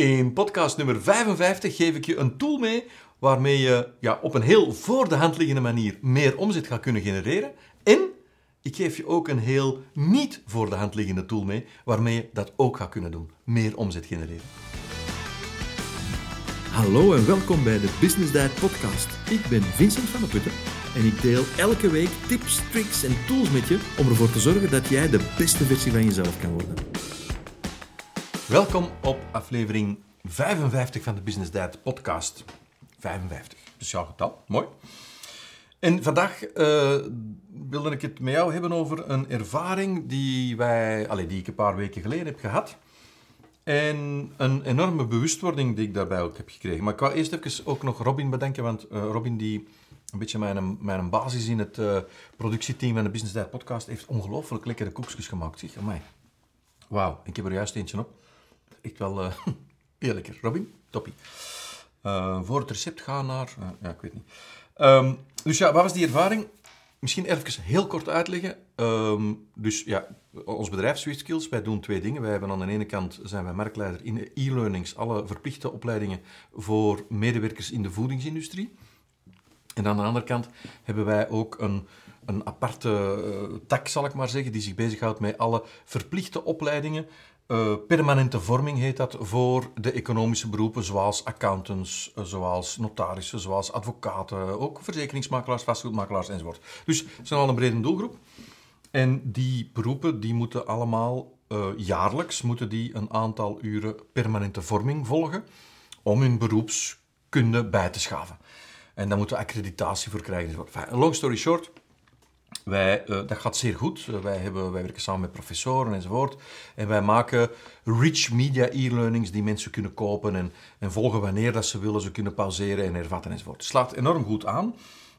In podcast nummer 55 geef ik je een tool mee waarmee je ja, op een heel voor de hand liggende manier meer omzet gaat kunnen genereren. En ik geef je ook een heel niet voor de hand liggende tool mee waarmee je dat ook gaat kunnen doen. Meer omzet genereren. Hallo en welkom bij de Business Diet Podcast. Ik ben Vincent van der Putten en ik deel elke week tips, tricks en tools met je om ervoor te zorgen dat jij de beste versie van jezelf kan worden. Welkom op aflevering 55 van de Business Diet Podcast. 55, speciaal getal, mooi. En vandaag uh, wilde ik het met jou hebben over een ervaring die, wij, allez, die ik een paar weken geleden heb gehad. En een enorme bewustwording die ik daarbij ook heb gekregen. Maar ik wou eerst even ook nog Robin bedenken, want uh, Robin die een beetje mijn, mijn basis in het uh, productieteam van de Business Diet podcast heeft ongelooflijk lekkere koekjes gemaakt. Zeg, amai. Wauw, ik heb er juist eentje op. Echt wel uh. Robin, toppie. Uh, voor het recept gaan naar... ja, ik weet niet. Um, dus ja, wat was die ervaring? Misschien even heel kort uitleggen. Um, dus ja, ons bedrijf Swift Skills, wij doen twee dingen. Wij hebben aan de ene kant zijn wij merkleider in e-learnings, alle verplichte opleidingen voor medewerkers in de voedingsindustrie. En aan de andere kant hebben wij ook een, een aparte uh, tak, zal ik maar zeggen, die zich bezighoudt met alle verplichte opleidingen. Uh, permanente vorming heet dat voor de economische beroepen, zoals accountants, uh, zoals notarissen, zoals advocaten, ook verzekeringsmakelaars, vastgoedmakelaars enzovoort. Dus het zijn al een brede doelgroep. En die beroepen die moeten allemaal jaarlijks moeten die een aantal uren permanente vorming volgen om hun beroepskunde bij te schaven. En daar moeten we accreditatie voor krijgen. Enfin, long story short, wij, uh, dat gaat zeer goed. Uh, wij, hebben, wij werken samen met professoren enzovoort. En wij maken rich media e-learnings die mensen kunnen kopen en, en volgen wanneer dat ze willen. Ze kunnen pauzeren en hervatten enzovoort. Het slaat enorm goed aan.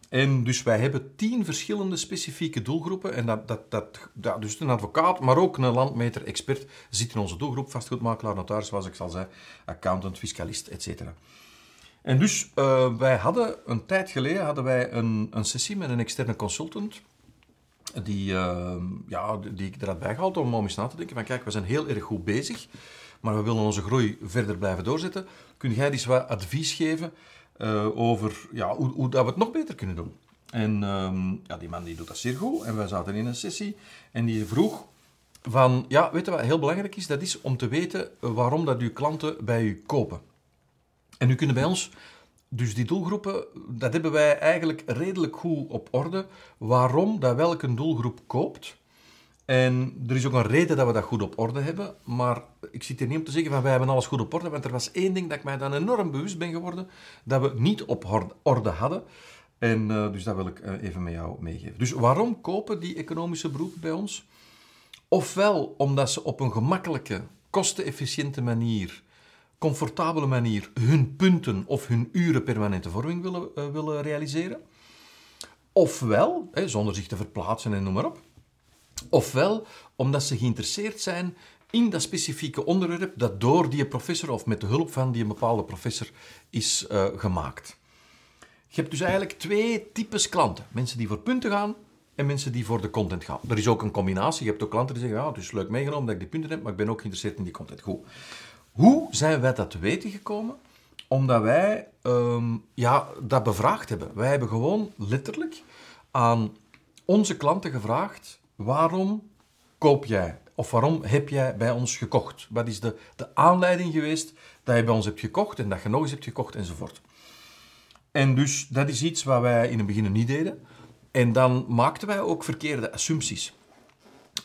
En dus wij hebben tien verschillende specifieke doelgroepen. En dat, dat, dat, dus een advocaat, maar ook een landmeter, expert zit in onze doelgroep. Vastgoedmakelaar, notaris, zoals ik al zei, accountant, fiscalist, etc. En dus uh, wij hadden een tijd geleden hadden wij een, een sessie met een externe consultant. Die, uh, ja, die ik er had bijgehaald om, om eens na te denken van kijk, we zijn heel erg goed bezig. Maar we willen onze groei verder blijven doorzetten. Kun jij eens wat advies geven uh, over ja, hoe, hoe dat we het nog beter kunnen doen? En um, ja, die man die doet dat zeer goed. En wij zaten in een sessie en die vroeg van, ja, weet je wat heel belangrijk is? Dat is om te weten waarom dat uw klanten bij u kopen. En nu kunnen bij ons, dus die doelgroepen, dat hebben wij eigenlijk redelijk goed op orde. Waarom dat welke doelgroep koopt. En er is ook een reden dat we dat goed op orde hebben. Maar ik zit hier niet om te zeggen van wij hebben alles goed op orde. Want er was één ding dat ik mij dan enorm bewust ben geworden. Dat we niet op orde hadden. En uh, dus dat wil ik uh, even met jou meegeven. Dus waarom kopen die economische beroepen bij ons? Ofwel omdat ze op een gemakkelijke, kostenefficiënte manier comfortabele manier hun punten of hun uren permanente vorming willen, uh, willen realiseren. Ofwel, hè, zonder zich te verplaatsen en noem maar op. Ofwel, omdat ze geïnteresseerd zijn in dat specifieke onderwerp dat door die professor of met de hulp van die bepaalde professor is uh, gemaakt. Je hebt dus eigenlijk twee types klanten. Mensen die voor punten gaan en mensen die voor de content gaan. Er is ook een combinatie. Je hebt ook klanten die zeggen, ja, het is leuk meegenomen dat ik die punten heb, maar ik ben ook geïnteresseerd in die content. Goed. Hoe zijn wij dat te weten gekomen? Omdat wij um, ja, dat bevraagd hebben. Wij hebben gewoon letterlijk aan onze klanten gevraagd: waarom koop jij? Of waarom heb jij bij ons gekocht? Wat is de, de aanleiding geweest dat je bij ons hebt gekocht en dat je nog eens hebt gekocht enzovoort? En dus dat is iets wat wij in het begin niet deden. En dan maakten wij ook verkeerde assumpties.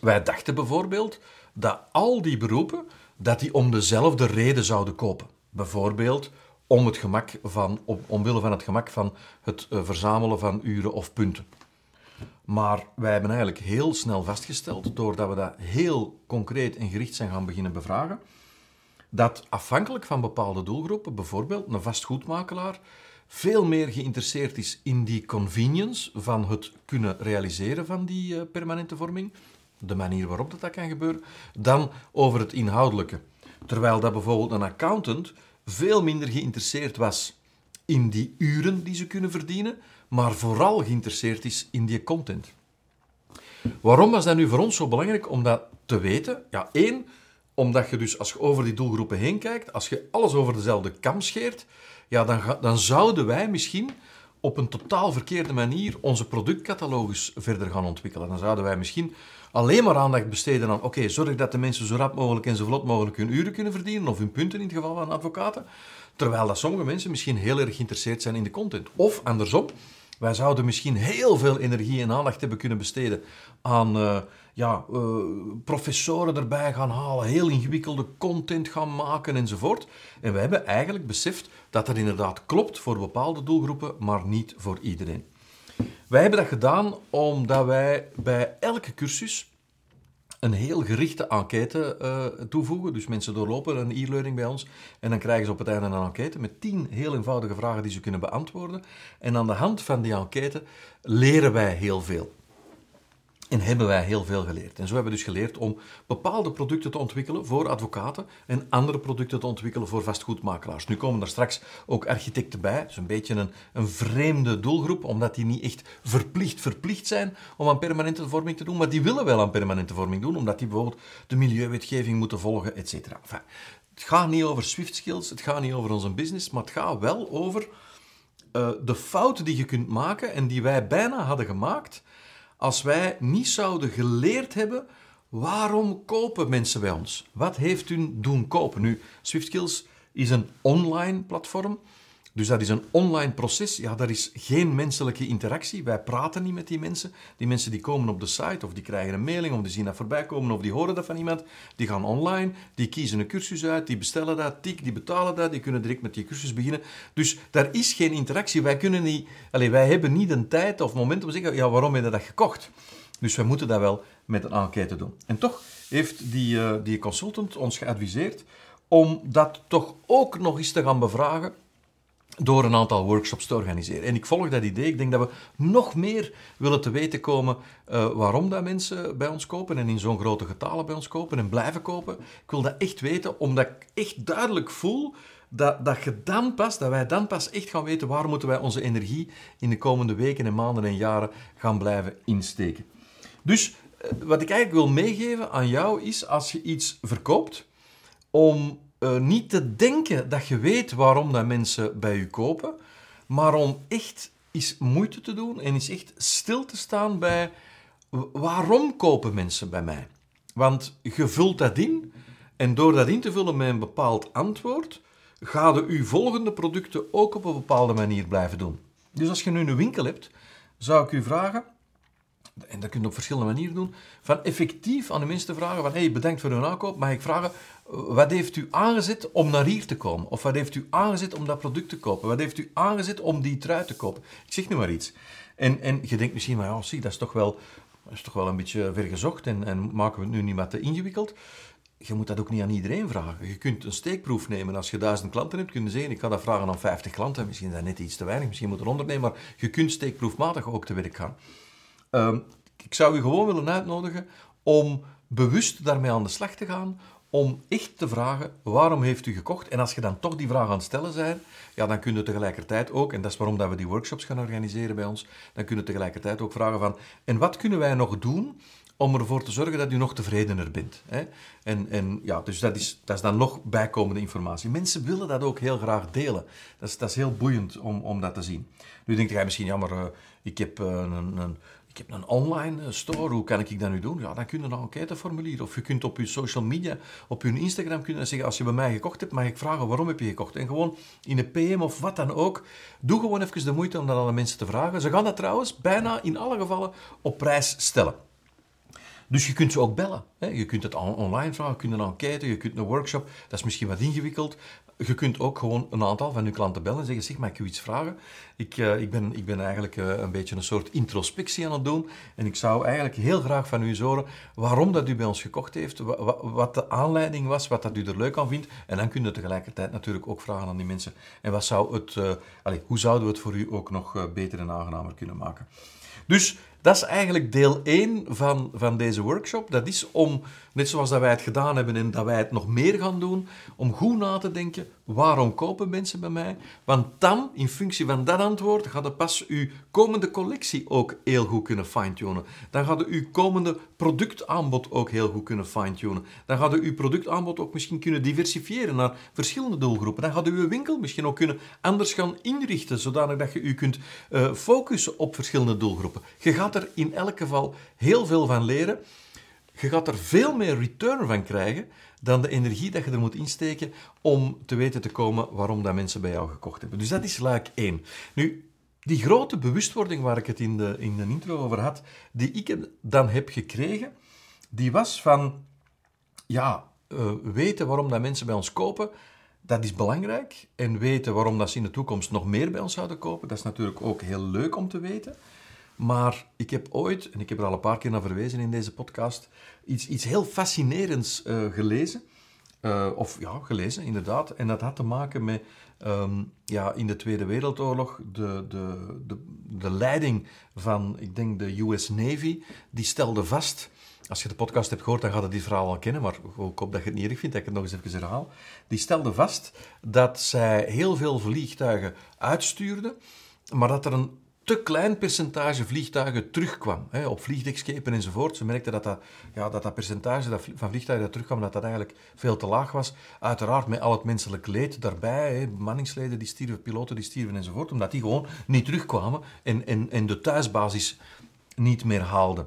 Wij dachten bijvoorbeeld dat al die beroepen dat die om dezelfde reden zouden kopen. Bijvoorbeeld om het gemak van, om, omwille van het gemak van het uh, verzamelen van uren of punten. Maar wij hebben eigenlijk heel snel vastgesteld, doordat we dat heel concreet en gericht zijn gaan beginnen bevragen, dat afhankelijk van bepaalde doelgroepen, bijvoorbeeld een vastgoedmakelaar, veel meer geïnteresseerd is in die convenience van het kunnen realiseren van die uh, permanente vorming, de manier waarop dat, dat kan gebeuren, dan over het inhoudelijke. Terwijl dat bijvoorbeeld een accountant veel minder geïnteresseerd was in die uren die ze kunnen verdienen, maar vooral geïnteresseerd is in die content. Waarom was dat nu voor ons zo belangrijk om dat te weten? Ja, één, omdat je dus, als je over die doelgroepen heen kijkt, als je alles over dezelfde kam scheert, ja, dan, dan zouden wij misschien op een totaal verkeerde manier onze productcatalogus verder gaan ontwikkelen. Dan zouden wij misschien alleen maar aandacht besteden aan, oké, zorg dat de mensen zo rap mogelijk en zo vlot mogelijk hun uren kunnen verdienen, of hun punten in het geval van advocaten, terwijl dat sommige mensen misschien heel erg geïnteresseerd zijn in de content. Of andersom, wij zouden misschien heel veel energie en aandacht hebben kunnen besteden aan eh, ja, eh, professoren erbij gaan halen, heel ingewikkelde content gaan maken enzovoort. En we hebben eigenlijk beseft dat dat inderdaad klopt voor bepaalde doelgroepen, maar niet voor iedereen. Wij hebben dat gedaan omdat wij bij elke cursus een heel gerichte enquête eh, toevoegen. Dus mensen doorlopen een e-learning bij ons en dan krijgen ze op het einde een enquête met tien heel eenvoudige vragen die ze kunnen beantwoorden. En aan de hand van die enquête leren wij heel veel. En hebben wij heel veel geleerd. En zo hebben we dus geleerd om bepaalde producten te ontwikkelen voor advocaten en andere producten te ontwikkelen voor vastgoedmakelaars. Nu komen er straks ook architecten bij. Dat is een beetje een, een vreemde doelgroep, omdat die niet echt verplicht verplicht zijn om aan permanente vorming te doen, maar die willen wel aan permanente vorming doen, omdat die bijvoorbeeld de milieuwetgeving moeten volgen, et cetera. Het gaat niet over Swift skills, het gaat niet over onze business, maar het gaat wel over eh, de fouten die je kunt maken en die wij bijna hadden gemaakt als wij niet zouden geleerd hebben waarom kopen mensen bij ons? Wat heeft u doen kopen? Nu, SwiftSkills is een online platform. Dus dat is een online proces. Ja, daar is geen menselijke interactie. Wij praten niet met die mensen. Die mensen die komen op de site of die krijgen een mailing of die zien dat voorbij komen of die horen dat van iemand. Die gaan online, die kiezen een cursus uit, die bestellen dat, die betalen dat, die kunnen direct met die cursus beginnen. Dus daar is geen interactie. Wij kunnen niet, allez, wij hebben niet een tijd of moment om te zeggen, ja, waarom heb je dat gekocht? Dus wij moeten dat wel met een enquête doen. En toch heeft die, eh, die consultant ons geadviseerd om dat toch ook nog eens te gaan bevragen door een aantal workshops te organiseren. En ik volg dat idee. Ik denk dat we nog meer willen te weten komen uh, waarom dat mensen bij ons kopen en in zo'n grote getalen bij ons kopen en blijven kopen. Ik wil dat echt weten, omdat ik echt duidelijk voel dat, dat je pas, dat wij dan pas echt gaan weten waar moeten wij onze energie in de komende weken en maanden en jaren gaan blijven insteken. Dus uh, wat ik eigenlijk wil meegeven aan jou is, als je iets verkoopt, om uh, niet te denken dat je weet waarom dat mensen bij je kopen, maar om echt eens moeite te doen en eens echt stil te staan bij waarom kopen mensen bij mij. Want je vult dat in en door dat in te vullen met een bepaald antwoord, ga je je volgende producten ook op een bepaalde manier blijven doen. Dus als je nu een winkel hebt, zou ik u vragen, en dat kun je op verschillende manieren doen, van effectief aan de mensen vragen van, hey, bedankt voor uw aankoop, mag ik vragen, wat heeft u aangezet om naar hier te komen? Of wat heeft u aangezet om dat product te kopen? Wat heeft u aangezet om die trui te kopen? Ik zeg nu maar iets. En, en je denkt misschien, maar ja, zie, dat is toch wel, is toch wel een beetje vergezocht en, en maken we het nu niet wat te ingewikkeld? Je moet dat ook niet aan iedereen vragen. Je kunt een steekproef nemen. Als je duizend klanten hebt, kun je zeggen, ik ga dat vragen aan 50 klanten. Misschien is dat net iets te weinig, misschien moet er 100 nemen, maar je kunt steekproefmatig ook te werk gaan. Um, ik zou u gewoon willen uitnodigen om bewust daarmee aan de slag te gaan, om echt te vragen, waarom heeft u gekocht? En als je dan toch die vraag aan het stellen bent, ja, dan kun je tegelijkertijd ook, en dat is waarom dat we die workshops gaan organiseren bij ons, dan kun je tegelijkertijd ook vragen van, en wat kunnen wij nog doen om ervoor te zorgen dat u nog tevredener bent. Hè? En, en ja, dus dat is, dat is dan nog bijkomende informatie. Mensen willen dat ook heel graag delen. Dat is, dat is heel boeiend om, om dat te zien. Nu denkt jij misschien, ja, maar uh, ik heb uh, een, een ik heb een online store, hoe kan ik dat nu doen? Ja, dan kun je een enquêteformulier. Of je kunt op je social media, op je Instagram kunnen zeggen, als je bij mij gekocht hebt, mag ik vragen waarom heb je gekocht? En gewoon in een PM of wat dan ook, doe gewoon even de moeite om dat aan de mensen te vragen. Ze gaan dat trouwens bijna in alle gevallen op prijs stellen. Dus je kunt ze ook bellen. Je kunt het online vragen, je kunt een enquête, je kunt een workshop. Dat is misschien wat ingewikkeld. Je kunt ook gewoon een aantal van je klanten bellen en zeggen, zeg, mag ik u iets vragen? Ik, uh, ik, ben, ik ben eigenlijk uh, een beetje een soort introspectie aan het doen. En ik zou eigenlijk heel graag van u horen waarom dat u bij ons gekocht heeft, wat de aanleiding was, wat dat u er leuk aan vindt. En dan kun je tegelijkertijd natuurlijk ook vragen aan die mensen. En wat zou het, uh, allez, hoe zouden we het voor u ook nog beter en aangenamer kunnen maken? Dus dat is eigenlijk deel 1 van, van deze workshop. Dat is om, net zoals dat wij het gedaan hebben en dat wij het nog meer gaan doen, om goed na te denken, waarom kopen mensen bij mij? Want dan, in functie van dat antwoord, gaat het pas uw komende collectie ook heel goed kunnen fine-tunen. Dan gaat u uw komende productaanbod ook heel goed kunnen fine-tunen. Dan gaat u uw productaanbod ook misschien kunnen diversifiëren naar verschillende doelgroepen. Dan gaat u uw winkel misschien ook kunnen anders gaan inrichten, zodanig dat je u kunt uh, focussen op verschillende doelgroepen. Je gaat er in elk geval heel veel van leren. Je gaat er veel meer return van krijgen dan de energie dat je er moet insteken om te weten te komen waarom dat mensen bij jou gekocht hebben. Dus dat is luik 1. Nu, die grote bewustwording waar ik het in de, in de intro over had, die ik dan heb gekregen, die was van, ja, uh, weten waarom dat mensen bij ons kopen, dat is belangrijk. En weten waarom dat ze in de toekomst nog meer bij ons zouden kopen, dat is natuurlijk ook heel leuk om te weten. Maar ik heb ooit, en ik heb er al een paar keer naar verwezen in deze podcast, iets, iets heel fascinerends uh, gelezen. Uh, of ja, gelezen, inderdaad. En dat had te maken met um, ja, in de Tweede Wereldoorlog de, de, de, de leiding van, ik denk, de US Navy. Die stelde vast als je de podcast hebt gehoord, dan gaat je dit verhaal al kennen, maar ik hoop dat je het niet erg vindt dat ik het nog eens even herhaal. Die stelde vast dat zij heel veel vliegtuigen uitstuurden, maar dat er een te klein percentage vliegtuigen terugkwam. Hè, op vliegdekschepen enzovoort. Ze merkten dat dat, ja, dat, dat percentage dat van vliegtuigen dat terugkwam, dat dat eigenlijk veel te laag was. Uiteraard met al het menselijk leed daarbij. Hè, bemanningsleden die stierven, piloten die stierven enzovoort. Omdat die gewoon niet terugkwamen en, en, en de thuisbasis niet meer haalden.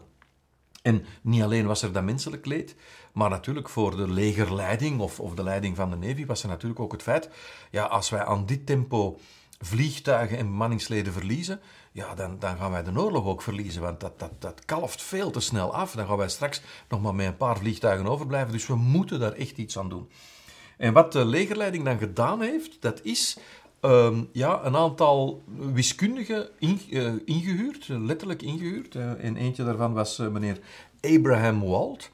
En niet alleen was er dat menselijk leed, maar natuurlijk voor de legerleiding of, of de leiding van de Navy was er natuurlijk ook het feit, ja, als wij aan dit tempo vliegtuigen en bemanningsleden verliezen, ja, dan, dan gaan wij de oorlog ook verliezen, want dat, dat, dat kalft veel te snel af. Dan gaan wij straks nog maar met een paar vliegtuigen overblijven, dus we moeten daar echt iets aan doen. En wat de legerleiding dan gedaan heeft, dat is Ehm, ja, een aantal wiskundigen uh, ingehuurd, letterlijk ingehuurd. Uh, en eentje daarvan was uh, meneer Abraham Wald.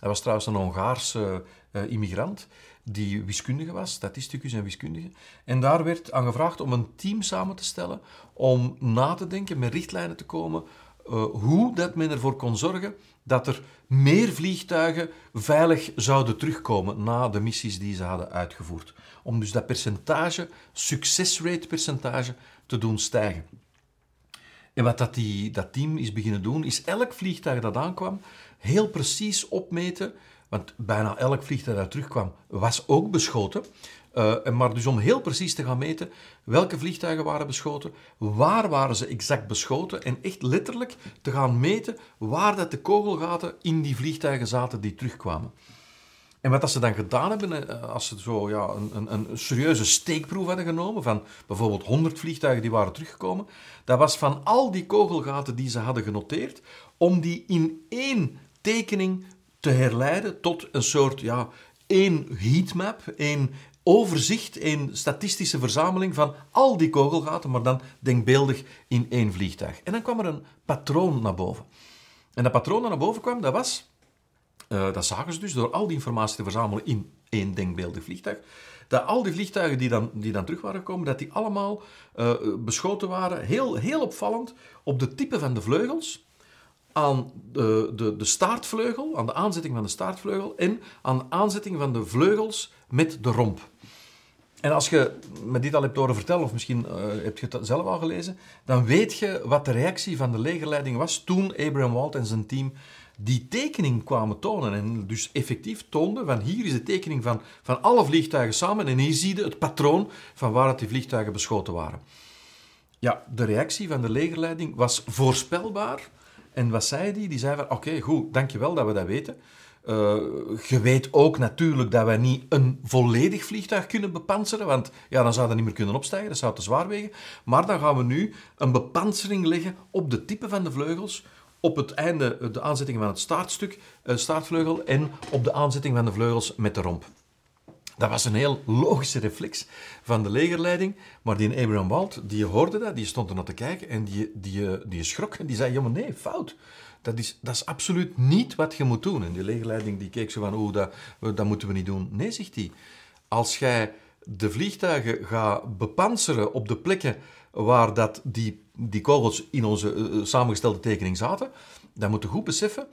Hij was trouwens een Hongaarse immigrant die wiskundige was, statisticus en wiskundige. En daar werd aan gevraagd om een team samen te stellen om na te denken, met richtlijnen te komen, hoe dat men ervoor kon zorgen dat er meer vliegtuigen veilig zouden terugkomen na de missies die ze hadden uitgevoerd om dus dat percentage, succesrate percentage, te doen stijgen. En wat dat, die, dat team is beginnen doen, is elk vliegtuig dat aankwam, heel precies opmeten, want bijna elk vliegtuig dat terugkwam, was ook beschoten. Uh, maar dus om heel precies te gaan meten welke vliegtuigen waren beschoten, waar waren ze exact beschoten en echt letterlijk te gaan meten waar dat de kogelgaten in die vliegtuigen zaten die terugkwamen. En wat dat ze dan gedaan hebben, eh, als ze zo ja, een, een, een, serieuze steekproef hadden genomen van bijvoorbeeld 100 vliegtuigen die waren teruggekomen, dat was van al die kogelgaten die ze hadden genoteerd, om die in één tekening te herleiden tot een soort ja, één heatmap, één overzicht, één statistische verzameling van al die kogelgaten, maar dan denkbeeldig in één vliegtuig. En dan kwam er een patroon naar boven. En dat patroon dat naar boven kwam, dat was uh, dat zagen ze dus door al die informatie te verzamelen in één denkbeeldig vliegtuig. Dat al die vliegtuigen die dan, die dan terug waren gekomen, dat die allemaal uh, beschoten waren, heel, heel opvallend, op de type van de vleugels, aan de, de, de staartvleugel, aan de aanzetting van de staartvleugel en aan de aanzetting van de vleugels met de romp. En als je me dit al hebt horen vertellen, of misschien uh, heb je het zelf al gelezen, dan weet je wat de reactie van de legerleiding was toen Abraham Walt en zijn team die tekening kwamen tonen. En dus effectief toonden van hier is de tekening van, van alle vliegtuigen samen en hier zie je het patroon van waar die vliegtuigen beschoten waren. Ja, de reactie van de legerleiding was voorspelbaar. En wat zei die? Die zei van, oké, goed, dankjewel dat we dat weten. Uh, je weet ook natuurlijk dat wij niet een volledig vliegtuig kunnen bepanseren, want ja, dan zou dat niet meer kunnen opstijgen, dat zou te zwaar wegen. Maar dan gaan we nu een bepansering leggen op de type van de vleugels, op het einde de aanzetting van het staartstuk, uh, staartvleugel en op de aanzetting van de vleugels met de romp. Dat was een heel logische reflex van de legerleiding, maar die Abraham Wald, die hoorde dat, die stond er naar te kijken en die, die, die schrok en die zei, jongen, nee, fout. Dat is, dat is absoluut niet wat je moet doen. En die legerleiding die keek zo van, oeh, dat, dat moeten we niet doen. Nee, zegt hij. Als jij de vliegtuigen gaat bepanseren op de plekken waar dat die, die kogels in onze uh, samengestelde tekening zaten, dan moet je goed beseffen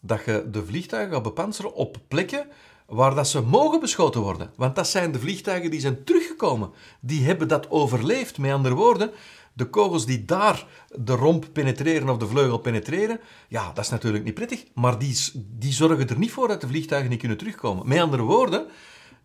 dat je de vliegtuigen gaat bepanseren op plekken waar dat ze mogen beschoten worden. Want dat zijn de vliegtuigen die zijn teruggekomen. Die hebben dat overleefd. Met andere woorden, de kogels die daar de romp penetreren of de vleugel penetreren, ja, dat is natuurlijk niet prettig, maar die, die zorgen er niet voor dat de vliegtuigen niet kunnen terugkomen. Met andere woorden,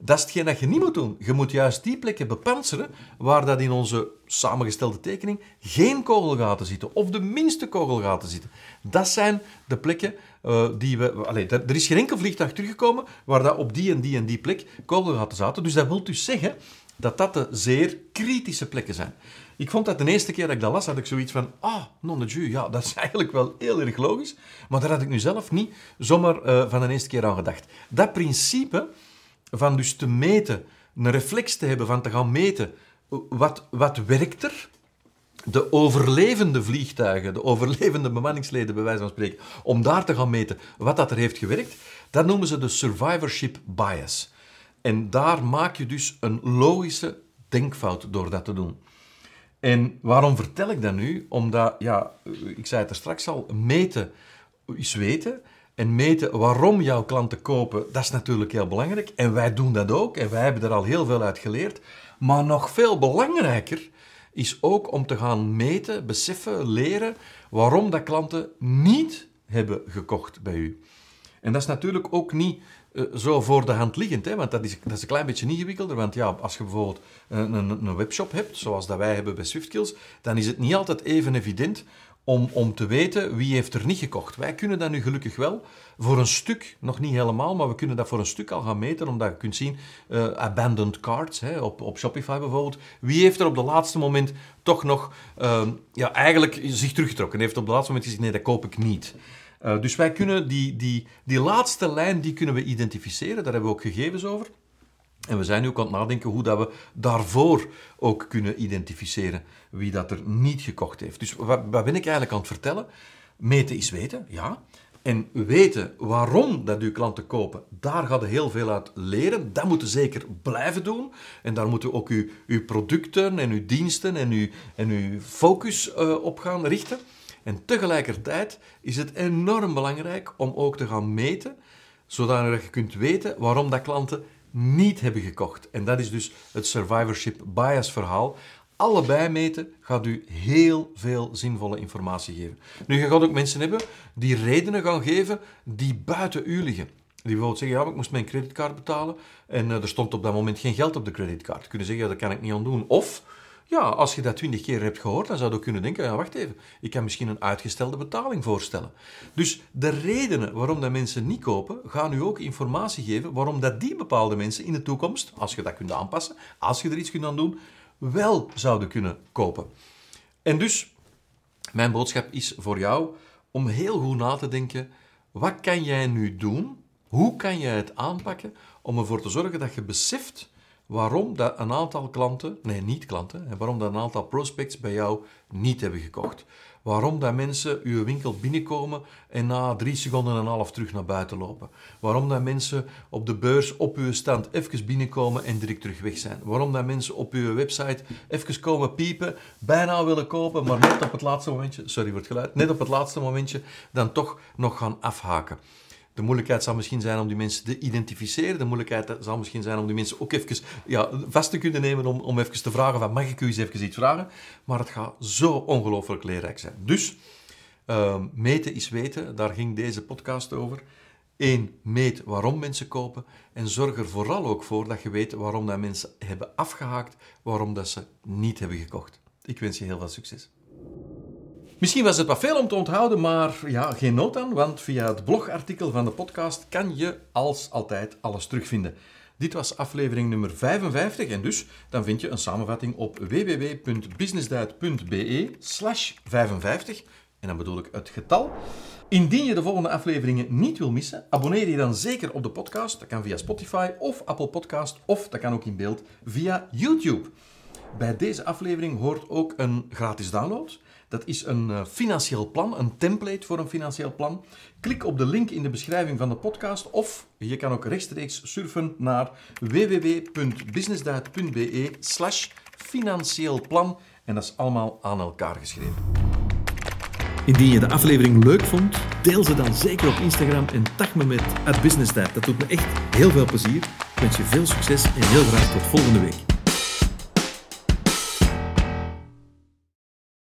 dat is hetgeen dat je niet moet doen. Je moet juist die plekken bepanseren waar dat in onze samengestelde tekening geen kogelgaten zitten, of de minste kogelgaten zitten. Dat zijn de plekken uh, die we... Allee, er is geen enkel vliegtuig teruggekomen waar dat op die en die en die plek kogelgaten zaten. Dus dat wil dus zeggen dat dat de zeer kritische plekken zijn. Ik vond dat de eerste keer dat ik dat las, had ik zoiets van, ah, non de jus, ja, dat is eigenlijk wel heel erg logisch. Maar daar had ik nu zelf niet zomaar uh, van de eerste keer aan gedacht. Dat principe van dus te meten, een reflex te hebben van te gaan meten, wat, wat werkt er? De overlevende vliegtuigen, de overlevende bemanningsleden, bij wijze van spreken, om daar te gaan meten wat dat er heeft gewerkt, dat noemen ze de survivorship bias. En daar maak je dus een logische denkfout door dat te doen. En waarom vertel ik dat nu? Omdat, ja, ik zei het er straks al, meten is weten. En meten waarom jouw klanten kopen, dat is natuurlijk heel belangrijk. En wij doen dat ook. En wij hebben er al heel veel uit geleerd. Maar nog veel belangrijker is ook om te gaan meten, beseffen, leren waarom dat klanten niet hebben gekocht bij u. En dat is natuurlijk ook niet uh, zo voor de hand liggend, hè, want dat is, dat is een klein beetje ingewikkelder. Want ja, als je bijvoorbeeld een, een, een webshop hebt, zoals dat wij hebben bij SwiftKills, dan is het niet altijd even evident om, om te weten wie heeft er niet gekocht. Wij kunnen dat nu gelukkig wel voor een stuk, nog niet helemaal, maar we kunnen dat voor een stuk al gaan meten, omdat je kunt zien, uh, abandoned carts, hè, op, op Shopify bijvoorbeeld, wie heeft er op de laatste moment toch nog, uh, ja, eigenlijk zich teruggetrokken, heeft op het laatste moment gezegd, nee, dat koop ik niet. Uh, dus wij kunnen die, die, die laatste lijn, die kunnen we identificeren, daar hebben we ook gegevens over. En we zijn nu ook aan het nadenken hoe dat we daarvoor ook kunnen identificeren wie dat er niet gekocht heeft. Dus wat, wat ben ik eigenlijk aan het vertellen? Meten is weten, ja. En weten waarom dat uw klanten kopen, daar gaat heel veel uit leren. Dat moeten zeker blijven doen. En daar moeten ook uw, uw producten en uw diensten en uw, en uw focus uh, op gaan richten. En tegelijkertijd is het enorm belangrijk om ook te gaan meten, zodat je kunt weten waarom dat klanten niet hebben gekocht. En dat is dus het survivorship bias verhaal. Allebei meten gaat u heel veel zinvolle informatie geven. Nu, je gaat ook mensen hebben die redenen gaan geven die buiten u liggen. Die bijvoorbeeld zeggen, ja, ik moest mijn creditcard betalen en uh, er stond op dat moment geen geld op de creditcard. Kunnen zeggen, ja, dat kan ik niet aan doen. Of, ja, als je dat twintig keer hebt gehoord, dan zou je kunnen denken, ja, wacht even, ik kan misschien een uitgestelde betaling voorstellen. Dus de redenen waarom dat mensen niet kopen, gaan u ook informatie geven waarom dat die bepaalde mensen in de toekomst, als je dat kunt aanpassen, als je er iets kunt aan doen, wel zouden kunnen kopen. En dus, mijn boodschap is voor jou om heel goed na te denken, wat kan jij nu doen? Hoe kan jij het aanpakken om ervoor te zorgen dat je beseft waarom dat een aantal klanten, nee niet klanten, en waarom dat een aantal prospects bij jou niet hebben gekocht. Waarom dat mensen uw winkel binnenkomen en na drie seconden en een half terug naar buiten lopen. Waarom dat mensen op de beurs op uw stand even binnenkomen en direct terug weg zijn. Waarom dat mensen op uw website even komen piepen, bijna willen kopen, maar net op het laatste momentje, sorry voor het geluid, net op het laatste momentje dan toch nog gaan afhaken. De moeilijkheid zal misschien zijn om die mensen te identificeren. De moeilijkheid zal misschien zijn om die mensen ook even ja, vast te kunnen nemen om, om even te vragen van mag ik u eens even iets vragen? Maar het gaat zo ongelooflijk leerrijk zijn. Dus, uh, meten is weten, daar ging deze podcast over. Eén, meet waarom mensen kopen en zorg er vooral ook voor dat je weet waarom dat mensen hebben afgehaakt, waarom dat ze niet hebben gekocht. Ik wens je heel veel succes. Misschien was het wat veel om te onthouden, maar ja, geen nood aan, want via het blogartikel van de podcast kan je als altijd alles terugvinden. Dit was aflevering nummer 55 en dus dan vind je een samenvatting op www.businessduit.be slash 55 en dan bedoel ik het getal. Indien je de volgende afleveringen niet wil missen, abonneer je dan zeker op de podcast. Dat kan via Spotify of Apple Podcast of dat kan ook in beeld via YouTube. Bij deze aflevering hoort ook een gratis download. Dat is een uh, financieel plan, een template voor een financieel plan. Klik op de link in de beschrijving van de podcast of je kan ook rechtstreeks surfen naar www.businessdiet.be slash financieel plan. En dat is allemaal aan elkaar geschreven. Indien je de aflevering leuk vond, deel ze dan zeker op Instagram en tag me met @businessdiet. Dat doet me echt heel veel plezier. Ik wens je veel succes en heel graag tot volgende week.